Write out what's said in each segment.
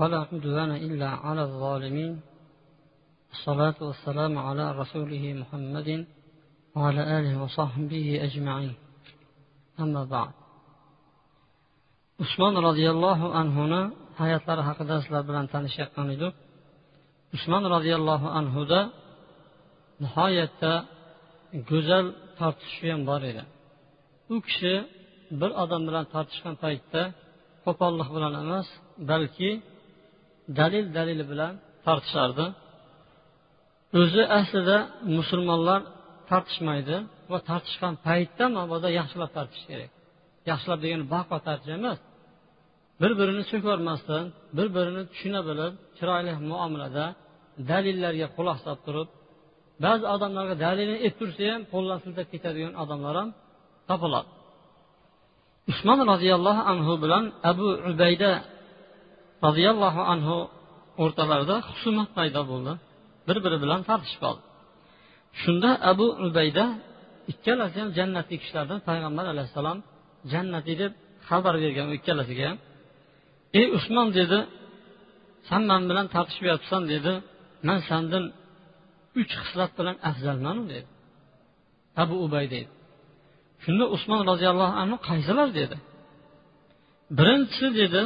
ولا عدوان إلا على الظالمين الصلاة والسلام على رسوله محمد وعلى آله وصحبه أجمعين أما بعد usmon roziyallohu anhuni hayotlari haqida sizlar bilan tanishayotgan edik usmon roziyallohu anhuda nihoyatda go'zal tortishishi ham bor edi u kishi bir odam bilan tortishgan paytda qo'pollik bilan emas balki dalil dalili bilan tortishardi o'zi aslida musulmonlar tortishmaydi va tortishgan paytda mabodo yaxshilab tortish kerak. Yaxshilab degani baqo tortish emas. Bir birini so'kormasdan bir birini tushuna bilib chiroyli muomalada dalillarga quloq solib turib ba'zi odamlarga dalilni aytib tursa ham qo'ldan siltab ketadigan odamlar ham topiladi. Usmon roziyallohu anhu bilan abu ubayda roziyallohu anhu o'rtalarida husumat paydo bo'ldi. Bir biri bilan tortishib qoldi shunda abu ubayda ikkalasi ham jannatli kishilardan payg'ambar alayhissalom jannatiy deb xabar bergan u ikkalasiga ham ey usmon dedi san man bilan tortishyapsan dedi man sandan uch xislat bilan afzalmanu dedi. Abu ubay dedi shunda usmon roziyallohu anhu qaysilar dedi? Birinchisi dedi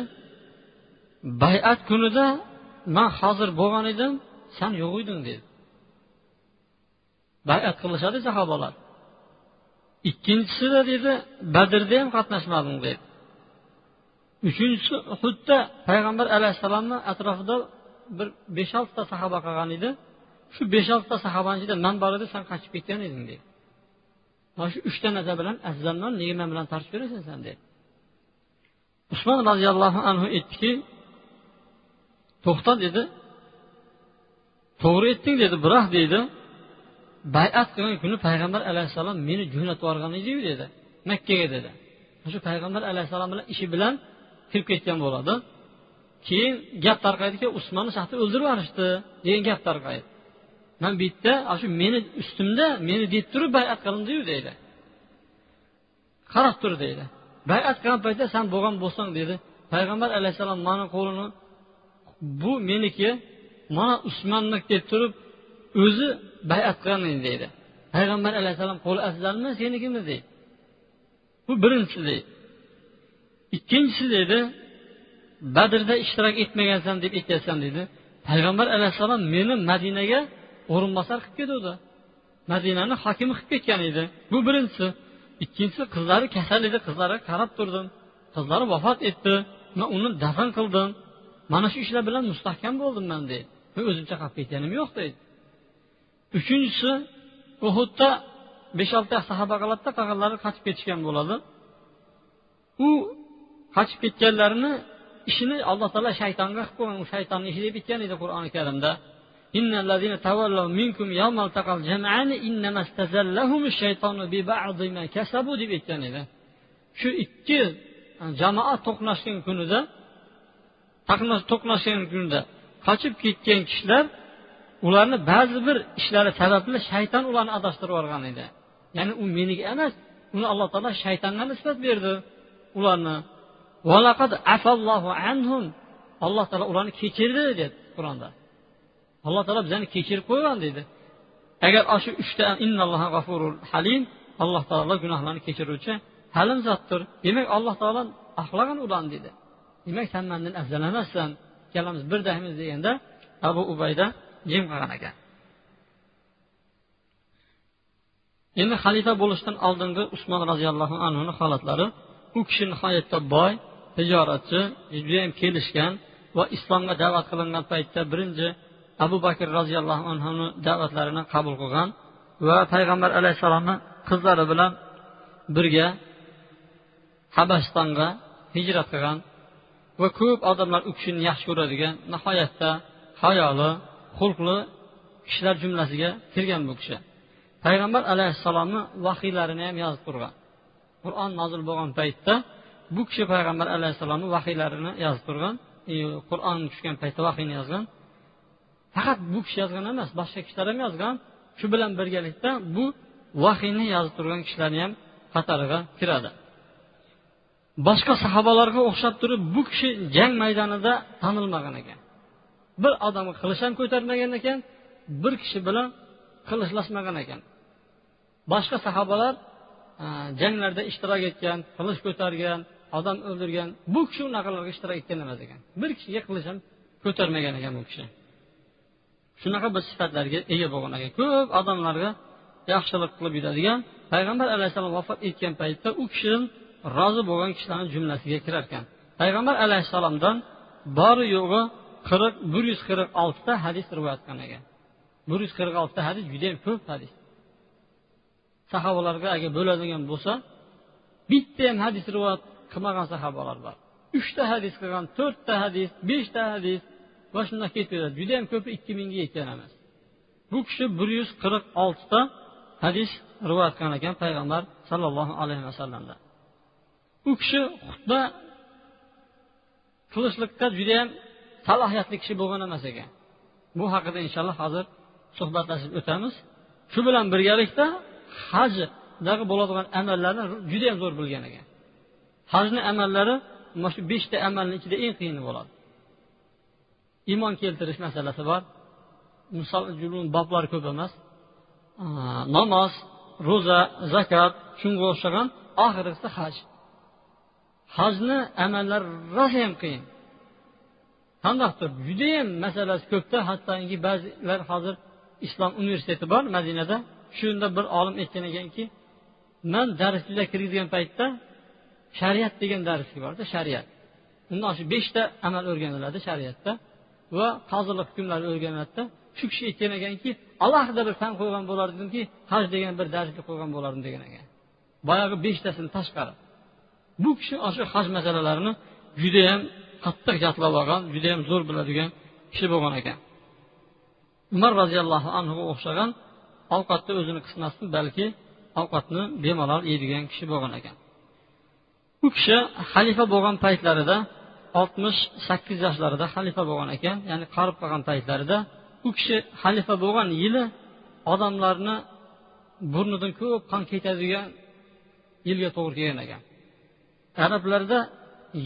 bayat kunida man hozir bo'lgan edim san yo'q eding dedi. Bayat qilishadi sahobalar. Ikkinchisida dedi badrda ham qatnashmadim dedi. Uchinchisi uhudda payg'ambar alayhissalomni atrofida bir besh oltita sahoba qolgan edi. Shu besh oltita sahobani ichida man bor edi san qochib ketgan eding dedi. Mana shu uchta narsa bilan afzalman nega man bilan tortishib yurasan san dedi. Usmon roziyallohu anhu aytdiki to'xta dedi. To'g'ri aytding dedi. Biroq deydi bayat qilgan kuni payg'ambar alayhissalom meni jo'natib yuborgan ediyu dedi. Makkaga dedi. Shu payg'ambar alayhissalom bilan ishi bilan kirib ketgan bo'ladi. Keyin gap tarqaydiki usmonni shaxta o'ldirib yuborishdi degan gap tarqaydi. Man bu yerda shu meni ustimda meni deb turib bayat qilindiyu deydi qarab tur deydi bayat qilgan paytda san bo'lgan bo'lsang dedi. Payg'ambar alayhissalom mani qo'lini bu meniki mana usmonniki deb turib o'zi bayat qilgan deydi. Payg'ambar alayhissalom qo'li afzalmi senikimi deydi. Bu birinchisi deydi. Ikkinchisi deydi badrda ishtirok etmagansan deb aytyapsan deydi. Payg'ambar alayhissalom meni madinaga o'rinbosar qilib ketuvdi. Madinani hokimi qilib ketgan edi. Bu birinchisi. Ikkinchisi qizlari kasal edi. Qizlariga qarab turdim. Qizlari vafot etdi. Man uni dafn qildim. Mana shu ishlar bilan mustahkam bo'ldim man deydi. Men o'zimcha qolib ketganim yo'q deydi. Uchinchisi uhudda besh olti sahoba qoladida qolganlari qochib ketishgan bo'ladi. U qochib ketganlarini ishini alloh taolo shaytonga qilib qo'ygan u shaytonni ishi deb aytgan edi qur'oni karimda. Deb aytgan edi. Shu ikki jamoat to'qnashgan kunida to'qnashgan kunda qochib ketgan kishilar ularni ba'zi bir ishlari sababli shayton ularni adashtirib yuborgan edi. Ya'ni u meniki emas uni alloh taolo shaytonga nisbat berdi. Ularni alloh taolo ularni kechirdi dedi qur'onda. Alloh taolo bizani kechirib qo'ygan deydi agar shu uchta halim. Alloh taolo gunohlarni kechiruvchi halim zotdir demak alloh taolo axlagan ularni dedi. Demak san mandan afzal emassan ikkalamiz birdaymiz deganda abu ubayda jim qolgan ekan. Endi xalifa bo'lishdan oldingi usmon roziyallohu anhuni holatlari u kishi nihoyatda boy tijoratchi judayam kelishgan va islomga da'vat qilingan paytda birinchi abu bakr roziyallohu anhuni da'vatlarini qabul qilgan va payg'ambar alayhissalomni qizlari bilan birga habasistonga hijrat qilgan va ko'p odamlar u kishini yaxshi ko'radigan nihoyatda hayoli xulqli kishilar jumlasiga kirgan bu kishi. Payg'ambar alayhissalomni vahiylarini ham yozib turgan. Qur'on nozil bo'lgan paytda bu kishi payg'ambar alayhissalomni vahiylarini yozib turgan e, qur'on tushgan paytda vahiyni yozgan. Faqat bu kishi yozgan emas boshqa kishilar ham yozgan. Shu bilan birgalikda bu vahiyni yozib turgan kishilarni ham qatoriga kiradi. Boshqa sahobalarga o'xshab turib bu kishi jang maydonida tanilmagan ekan. Bir odam qilich ham ko'tarmagan ekan bir kishi bilan qilichlashmagan ekan. Boshqa sahobalar e, janglarda ishtirok etgan qilich ko'targan odam o'ldirgan bu kishi unaqalarga ishtirok etgan emas ekan. Bir kishiga qilich ham ko'tarmagan ekan bu kishi. Shunaqa bir sifatlarga ega bo'lgan ekan. Ko'p odamlarga yaxshilik qilib yuradigan payg'ambar alayhissalom vafot etgan paytda u kishi rozi bo'lgan kishilarni jumlasiga kirar ekan. Payg'ambar alayhissalomdan bori yo'g'i qirq bir yuz qirq oltita hadis rivoyat qilgan ekan. Bir yuz qirq oltita hadis judayam ko'p hadis. Sahobalarga agar bo'ladigan bo'lsa bitta ham hadis rivoyat qilmagan sahobalar bor. Uchta hadis qilgan to'rtta hadis beshta hadis va shunday ketaveradi judayam ko'pi ikki mingga yetgan emas. Bu kishi bir yuz qirq oltita hadis rivoyat qilgan ekan payg'ambar sollallohu alayhi vasallamdan u kishi xutba qilishlikda judayam salohiyatli kishi bo'lgan emas ekan. Bu haqida inshaalloh hozir suhbatlashib o'tamiz. Shu bilan birgalikda hajdagi bo'ladigan amallarni judayam zo'r bilgan ekan. Hajni amallari mana shu beshta amalni ichida eng qiyini bo'ladi. Iymon keltirish masalasi bor. Misol boblari ko'p emas. Namoz ro'za zakot shunga o'xshagan oxirgisi haj hajni amallar rosa ham qiyin. Qandoqdir? Judayam masalasi ko'pda. Hattoki ba'zilar hozir islom universiteti bor madinada. Shunda bir olim aytgan ekanki man darsliklar kirgizgan paytda shariat degan darslik borda shariat. Unda shu beshta amal o'rganiladi shariatda va qozilik hukmlari o'rganiladida shu kishi aytgan ekanki alohida bir fan qo'ygan bo'lardimki haj degan bir darslik qo'ygan bo'lardim degan ekan. Boyagi beshtasini tashqari. Bu kishi shu haj masalalarini judayam qattiq yodlab olgan judayam zo'r biladigan kishi bo'lgan ekan. Umar roziyallohu anhuga o'xshagan ovqatni o'zini qismasdan balki ovqatni bemalol yeydigan kishi bo'lgan ekan. U kishi xalifa bo'lgan paytlarida oltmish sakkiz yoshlarida xalifa bo'lgan ekan ya'ni qarib qolgan paytlarida u kishi xalifa bo'lgan yili odamlarni burnidan ko'p qon ketadigan yilga to'g'ri kelgan ekan. Arablarda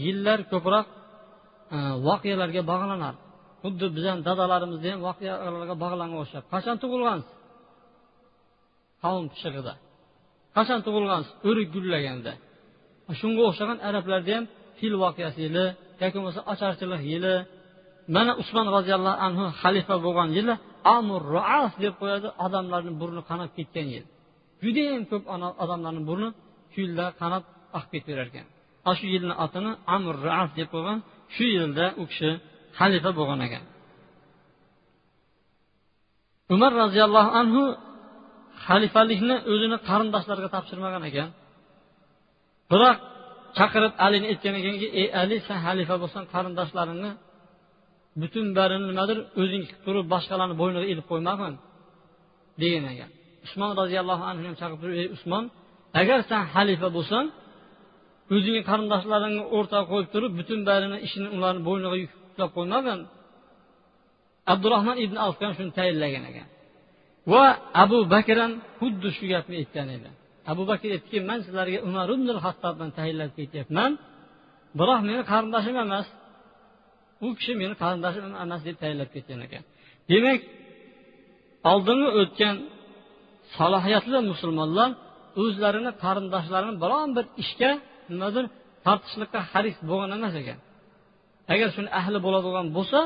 yillar ko'proq e, voqealarga bog'lanadi xuddi bizani dadalarimizni ham voqealarga bog'langan o'xshab. Qachon tug'ilgansiz qavm pishig'ida. Qachon tug'ilgansiz o'rik gullaganda. Shunga o'xshagan arablarda ham fil voqeasi yili yoki bo'lmasa ocharchilik yili mana usmon roziyallohu anhu xalifa bo'lgan yili amur raas deb qo'yadi odamlarni burni qanab ketgan yil. Judayam ko'p odamlarni burni shu yilda qanab oqib ketaverar ekan ana shu yilni otini amr raaf deb qo'ygan shu yilda u kishi xalifa bo'lgan ekan. Umar roziyallohu anhu xalifalikni o'zini qarindoshlariga topshirmagan ekan. Biroq chaqirib alini aytgan ekanki ey ali sen xalifa bo'lsang qarindoshlaringni butun barini nimadir o'zing qilib turib boshqalarni bo'yniga ilib qo'ymagin degan ekan. Usmon roziyallohu anhu ham chaqirib turib ey usmon agar sen xalifa bo'lsang o'zingni qarindoshlaringni o'rtaga qo'yib turib butun barini ishini ularni bo'yniga yuklab qo'ymagin abdurahmon ibn avf ham shuni tayinlagan ekan. Va abu bakr ham xuddi shu gapni aytgan edi. Abu bakr aytdiki man sizlarga umar ibn hattobni tayinlab ketyapman. Biroq meni qarindoshim emas. U kishi meni qarindoshim emas deb tayinlab ketgan ekan. Demak oldingi o'tgan salohiyatli musulmonlar o'zlarini qarindoshlarini biron bir ishga nimadir? Tortishlikqa haris bo'lgan emas ekan. Agar shuni ahli bo'ladigan bo'lsa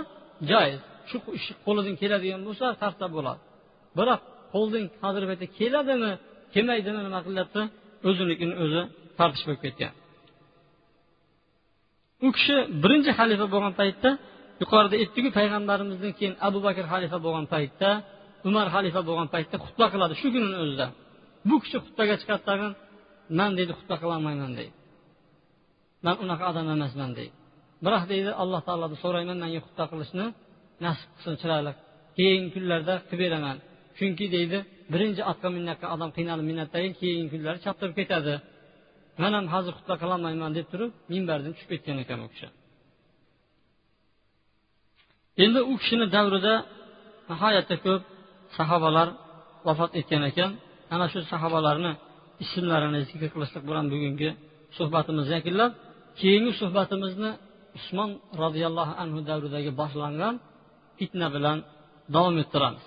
joiz. Shu ish qo'lidan keladigan bo'lsa tartib bo'ladi. Biroq qo'ldan hozirgi paytda keladimi kelmaydimi nima qilyapti? O'zinikini o'zi tortish bo'lib ketgan. U kishi birinchi xalifa bo'lgan paytda yuqorida aytdiku payg'ambarimizdan keyin abu bakr xalifa bo'lgan paytda umar xalifa bo'lgan paytda xutba qiladi shu kunini o'zida. Bu kishi xutbaga chiqadi tag'in man deydi xutba qilolmayman deydi man unaqa odam emasman deydi. Biroq deydi alloh taolodan so'rayman manga xutba qilishni nasib qilsin chiroyli. Keyingi kunlarda qilib beraman. Chunki deydi birinchi otga minayotgan odam qiynalib minatdan keyingi kunlari choptirib ketadi. Man ham hozir xutba qilolmayman deb turib minbardan tushib ketgan ekan u kishi. Endi u kishini davrida nihoyatda ko'p sahobalar vafot etgan ekan. Ana shu sahobalarni ismlarini zikr qilishlik bilan bugungi suhbatimizni yakunlab keyingi suhbatimizni usmon roziyallohu anhu davridagi boshlangan fitna bilan davom ettiramiz.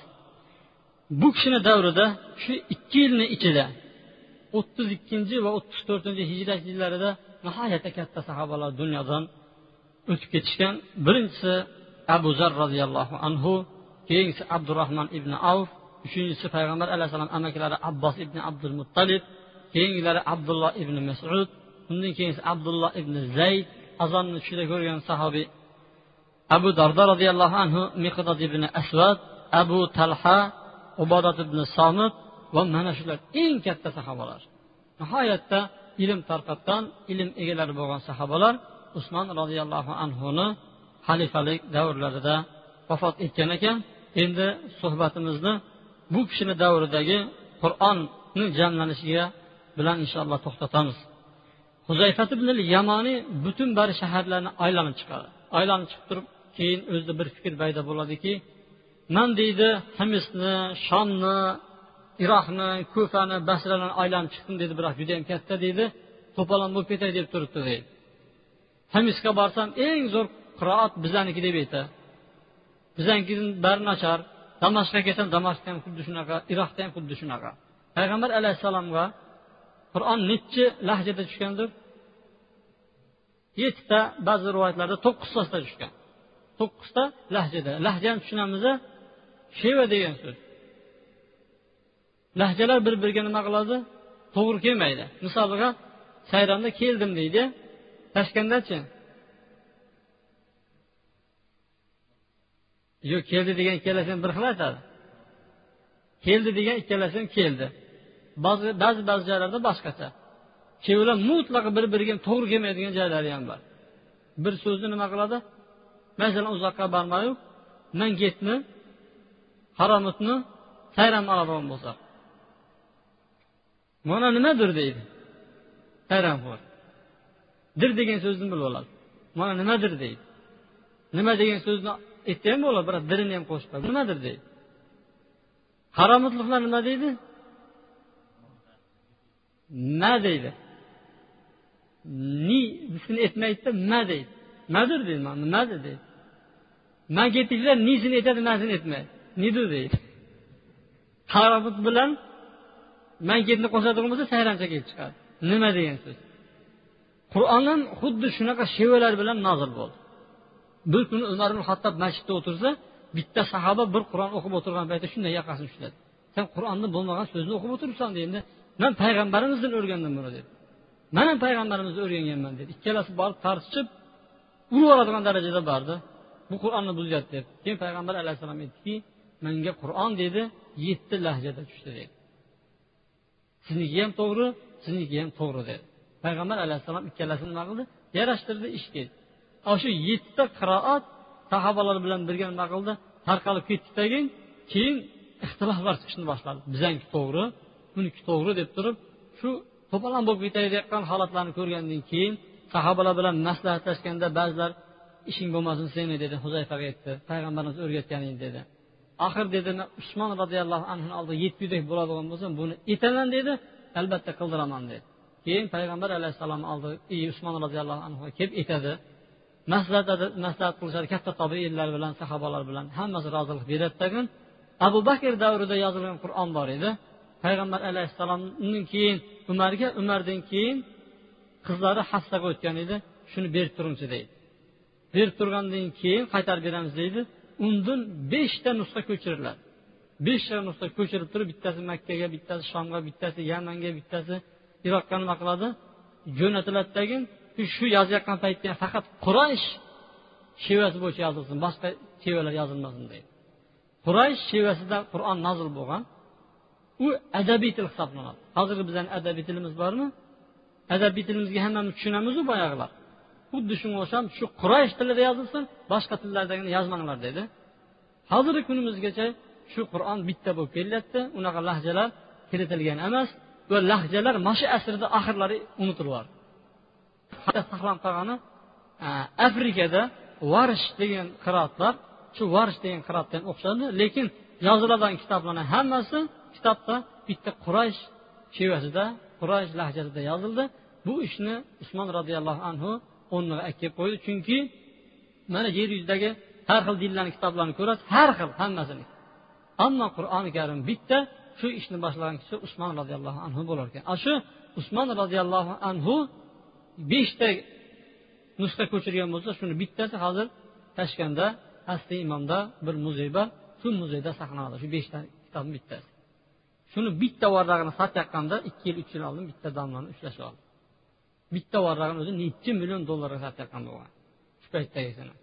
Bu kishini davrida shu ikki yilni ichida o'ttiz ikkinchi va o'ttiz to'rtinchi hijrat yillarida nihoyatda katta sahobalar dunyodan o'tib ketishgan. Birinchisi abu zar roziyallohu anhu keyingisi abdurahmon ibn avf uchinchisi payg'ambar alayhissalom amakilari abbos ibn abdul muttalib keyingilari abdulloh ibn masud undan keyin abdulloh ibn zayd azonni tushida ko'rgan sahobiy abu dardo roziyallohu anhu miqdod ibn asvad abu talha ubodat ibn somit va mana shular eng katta sahobalar. Nihoyatda ilm tarqatgan ilm egalari bo'lgan sahobalar usmon roziyallohu anhuni xalifalik davrlarida vafot etgan ekan. Endi suhbatimizni bu kishini davridagi qur'onni jamlanishiga bilan inshaalloh to'xtatamiz. Huzayfat ibn yamoniy butun bari shaharlarni aylanib chiqadi. Aylanib chiqib turib keyin o'zida bir fikr paydo bo'ladiki man deydi himisni shomni iroqni kufani basralarni aylanib chiqdim dedi biroq judayam katta deydi to'polon bo'lib ketay deb turibdi deydi. Himisga borsam eng zo'r qiroat bizaniki deb aytadi. Bizanikidan bari nachar damashqqa ketsam damashqda ham xuddi shunaqa iroqda ham xuddi shunaqa payg'ambar alayhissalomga qur'on nechi lahjada tushgandir yettita ba'zi rivoyatlarda to'qqiztasida tushgan. To'qqizta lahjada. Lahjani tushunamiz sheva degan so'z. Lahjalar bir biriga nima qiladi? To'g'ri kelmaydi. Misoliga sayramda keldim deydi tashkandachi yo'q keldi degan ikkalasi ham bir xil aytadi. Keldi degan ikkalasi ham keldi. Ba'zi ba'zi ba'zi joylarda boshqacha. Ikkovilar mutlaqo bir biriga to'g'ri kelmaydigan joylari ham bor. Bir so'zni nima qiladi? Masalan uzoqqa bormayu man getni haromutni sayram oladigan bo'lsa. Mana nimadir deydi. Sayramxo'r dir degan so'zni bilib oladi. Mana nimadir deydi. Nima degan so'zni aytsa ham bo'ladi biroq dirini ham qo'shib qo'yib nimadir deydi. Haromutliqlar nima deydi? Ma deydi. Nisini aytmaydida ma deydi. Madir deydi nimadir deydi. Man ketdiklar nisini aytadi masini aytmaydi. Nidu deydi. Tarobut bilan man ketni qo'shadigan bo'lsa sayrancha kelib chiqadi. Nima degan so'z? Qur'on ham xuddi shunaqa shevalar bilan nozil bo'ldi. Bir kuni umar ibn hattob masjidda o'tirsa bitta sahoba bir qur'on o'qib o'tirgan paytda shunday yoqasini ushladi. Sen qur'onda bo'lmagan so'zni o'qib o'tiribsan endi man payg'ambarimizdan o'rgandim buni dedi. Man ham payg'ambarimizdan o'rganganman dedi. Ikkalasi borib tortishib urib yuboradigan darajada bordi bu qur'onni buzyapti deb keyin payg'ambar alayhissalom aytdiki menga qur'on dedi yetti lahjada tushdi dedi. Sizniki ham to'g'ri sizniki ham to'g'ri dedi. Payg'ambar alayhissalom ikkalasini nima qildi yarashtirdi ishga ana shu yettita qiroat sahobalar bilan birga nima qildi tarqalib ketdidagi keyin ixtiloflar chiqishni boshladi bizaniki to'g'ri buniki to'g'ri deb turib shu to'polon bo'lib ketayotgan holatlarni ko'rgandan keyin sahobalar bilan maslahatlashganda ba'zilar ishing bo'lmasin seni dedi huzayfaga aytdi payg'ambarimiz o'rgatgan edi dedi. Axir dedi usmon roziyallohu anhu oldida yettidek bo'ladigan bo'lsa buni etaman dedi albatta qildiraman dedi. Keyin payg'ambar alayhissalom oldi usmon roziyallohu anhu kelib aytadi maslahat maslahat qilishadi katta tobiinlar bilan sahobalar bilan hammasi rozilik beradi tagin abu bakr davrida yozilgan qur'on bor edi. Payg'ambar alayhissalomdan keyin umarga umardan keyin qizlari hassaga o'tgan edi. Shuni berib turingchi deydi. Berib turgandan keyin qaytarib beramiz deydi. Undan beshta nusxa ko'chiriladi. Beshta nusxa ko'chirib turib bittasi makkaga bittasi shomga bittasi yamanga bittasi iroqqa nima qiladi? Jo'natiladi tagin shu yozayotgan paytda faqat quraysh shevasi bo'yicha yozilsin boshqa shevalar yozilmasin deydi. Quraysh shevasida qur'on nozil bo'lgan. U adabiy til hisoblanadi. Hozirgi bizani adabiy tilimiz bormi? Adabiy tilimizga hammamiz tushunamizu boyag'ilar xuddi shunga o'xshab shu quraysh tilida yozilsin boshqa tillardagini yozmanglar dedi. Hozirgi kunimizgacha shu qur'on bitta bo'lib kelyapti. Unaqa lahjalar kiritilgan emas va lahjalar mana shu asrda oxirlari unutilyapti saqlanib qolgani e, afrikada varish degan qiroatlar shu varish degan qiroatdan o'xshadi lekin yoziladigan kitoblarni hammasi kitobda bitta quraysh shevasida quraysh lahjasida yozildi. Bu ishni usmon roziyallohu anhu o'rniga olib kelib qo'ydi. Chunki mana yer yuzidagi har xil dinlarni kitoblarini ko'rasiz har xil hammasini. Ammo qur'oni karim bitta shu ishni boshlagan kishi usmon roziyallohu anhu bo'lar ekan. Ana shu usmon roziyallohu anhu beshta nusxa ko'chirgan bo'lsa shuni bittasi hozir tashkanda asli imomda bir muzey bor shu muzeyda saqlanadi shu beshta kitobni bittasi. Shuni bitta varrag'ini sotayotganda ikki yil uch yil oldin bitta domlani ushlash oldi. Bitta varrag'ini o'zi necha million dollarga sotayotgan bo'lgan shu paytdagisini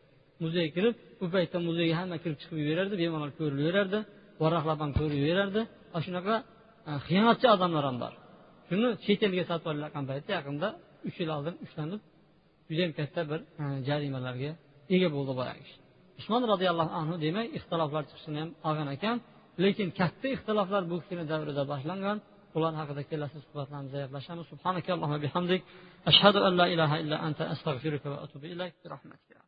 muzeyga kirib u paytda muzeyga hamma kirib chiqib yuraverardi bemalol ko'rilaverardi varaqlab ham ko'rilaverardi ana shunaqa e, xiyonatchi odamlar ham bor. Shuni chet elga sotib olayotgan paytda yaqinda uch yil oldin ushlanib judayam katta bir e, jarimalarga ega bo'ldi boyagi kishi. Usmon roziyallohu anhu demak ixtiloflar chiqishini ham olgan ekan. Lekin katta ixtiloflar bu kishini davrida boshlangan. Ular haqida kelasi suhbatlarimizda gaplashamiz subhanakallohu bihamdik. Ashhadu an la ilaha illa anta astag'firuka va atubu ilayk. Rahmatika.